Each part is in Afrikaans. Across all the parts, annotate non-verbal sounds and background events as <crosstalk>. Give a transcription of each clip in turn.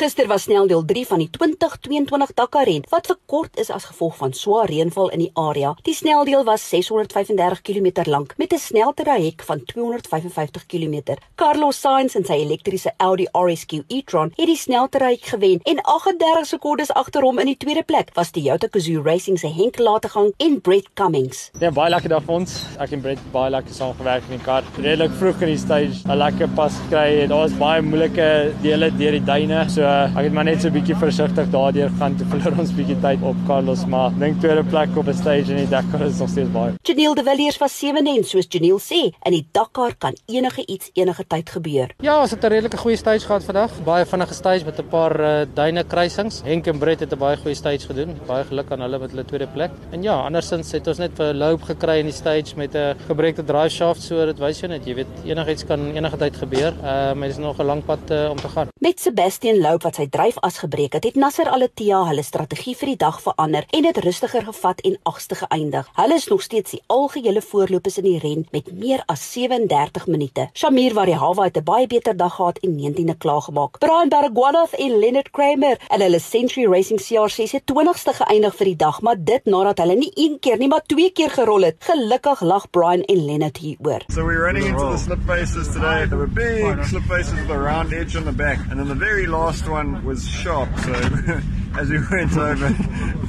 Gister was sneldeel 3 van die 2022 Dakar ren wat verkort is as gevolg van swaar reënval in die area. Die sneldeel was 635 km lank met 'n sneltraject van 255 km. Carlos Sainz in sy elektriese Audi RSQ e-tron het die sneltraject gewen en 38 sekondes agter hom in die tweede plek was Toyota Gazoo Racing se Henk Lategang en Brett Cummings. Ja, baie lekker dag vir ons. Ek en Brett baie lekker saamgewerk in die kar. Redelik vroeg in die stage, 'n lekker pas gekry. Daar was baie moeilike dele deur die duine. So ek het maar net so 'n bietjie versigtig daardeur gaan te verloor ons bietjie tyd op Carlos, maar dink tweede plek op 'n stage in die Dakar is nog steeds baie. Janiel De Villiers was sewende en soos Janiel sê, in die Dakar kan enige iets enige tyd gebeur. Ja, ons het 'n redelike goeie stage gehad vandag. Baie vinnige stage met 'n paar uh, duine kruisings. Henk en Brett het 'n baie goeie stage gedoen. Baie geluk aan hulle met hulle tweede plek. En ja, andersins het ons net 'n loop gekry in die stage met 'n gebreekte drive shaft, so dit wys jou net, jy weet, enigiets kan enige tyd gebeur. Uh, maar dit is nog 'n lang pad uh, om te gaan. Met Sebastian Loeb wat sy dryfas gebreek het, het Nasser Al-Attiyah hulle strategie vir die dag verander en dit rustiger gevat en agste geëindig. Hulle is nog steeds die algehele voorlopers in die ren met meer as 37 minute. Shamir Varihawa het 'n baie beter dag gehad en 19de klaargemaak. Brian Baragwanath en Leonard Kramer en hulle Century Racing CR6 het 20ste geëindig vir die dag, maar dit nadat hulle nie een keer nie, maar twee keer gerol het. Gelukkig lag Brian en Leonard hieroor. So we're running into the slip faces today. There were big slip faces with a round edge on the back, and then the very last one was. So <laughs> as we went over,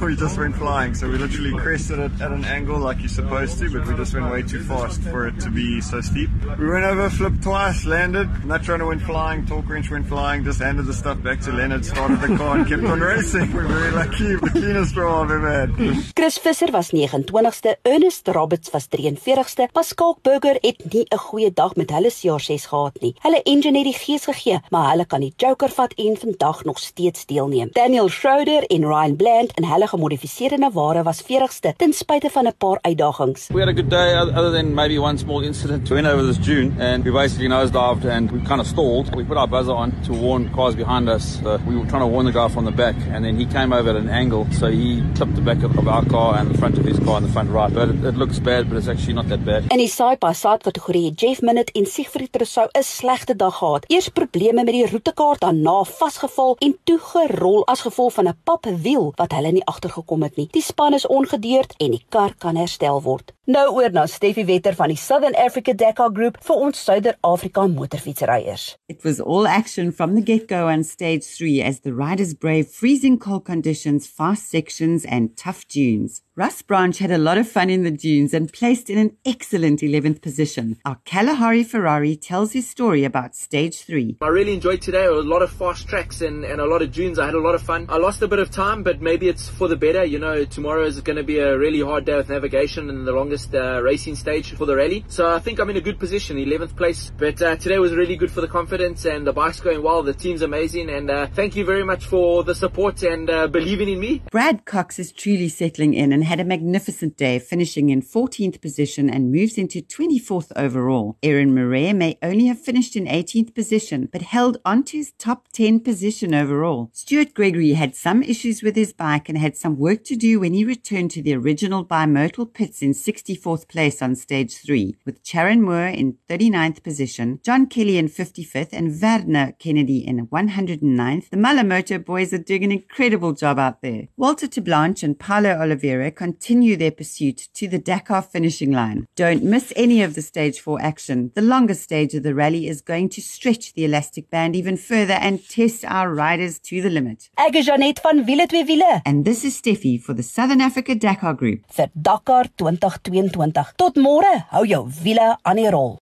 <laughs> we just went flying. So we literally crested it at an angle like you're supposed to, but we just went way too fast for it to be so steep. We went over, flipped twice, landed. Nut runner went flying, torque wrench went flying, just handed the stuff back to Leonard, started the car, and kept on <laughs> racing. We're very lucky. The cleanest draw I've ever had. Chris Visser was 29ste, Ernest Roberts was 43ste. Pascal Burger het nie 'n goeie dag met hulle CR6 gehad nie. Hulle engine het die gees gegee, maar hulle kan die Joker vat en vandag nog steeds deelneem. Daniel Schroeder en Ryan Bland in hulle gemodifiseerde Navara was 40ste ten spyte van 'n paar uitdagings. We had a good day other than maybe one small incident. We went over this dune and we basically nosedived and we kind of stalled. We put our buzzer on to warn cars behind us. Uh, we were trying to warn the guy from the back and then he came over at an angle so he clipped the back of our car and the front of his car in the front right. But it, it looks bad but it's actually not that bad. In die Saai Passat kategorie het Jeff Minute en Siegfried Rousseau 'n slegte dag gehad. Eers probleme met die roetekaart daarna vasgeval en toe gerol as gevolg van 'n papwiel wat hulle nie agtergekom het nie. Die span is ongedeerd en die kar kan herstel word. Nou oor na Steffi Wetter van die Southern Africa Dakar Group vir ons Suider-Afrika motorfietsryers. It was all action from the get-go on stage 3 as the riders braved freezing cold conditions, fast sections and tough dunes. Russ Branch had a lot of fun in the dunes and placed in an excellent 11th position. Our Kalahari Ferrari tells his story about stage 3. I really enjoyed today. A lot of fast tracks and, and a lot of dunes. I had a lot of fun. I lost a bit of time, but maybe it's for the better. You know, tomorrow is going to be a really hard day with navigation and the longest uh, racing stage for the rally. So I think I'm in a good position, 11th place. But uh, today was really good for the confidence and the bike's going well. The team's amazing. And uh, thank you very much for the support and uh, believing in me. Brad Cox is truly settling in and had a magnificent day, finishing in 14th position and moves into 24th overall. Aaron Murray may only have finished in 18th position, but held onto his top 10 position overall. Stuart Gregory had some issues with his bike and had some work to do when he returned to the original bimodal pits in 64th place on stage 3, with Sharon Moore in 39th position, John Kelly in 55th, and Werner Kennedy in 109th. The Malamoto boys are doing an incredible job out there. Walter Teblanche and Paolo Oliveira continue their pursuit to the Dakar finishing line. Don't miss any of the stage 4 action. The longest stage of the rally is going to stretch the elastic band even further and test our riders to the limit. Ek is Janet van Wiele twee wiele And this is Steffi for the Southern Africa Dakar Group. vir Dakar 2022. Tot môre, hou jou wiele aan die rol.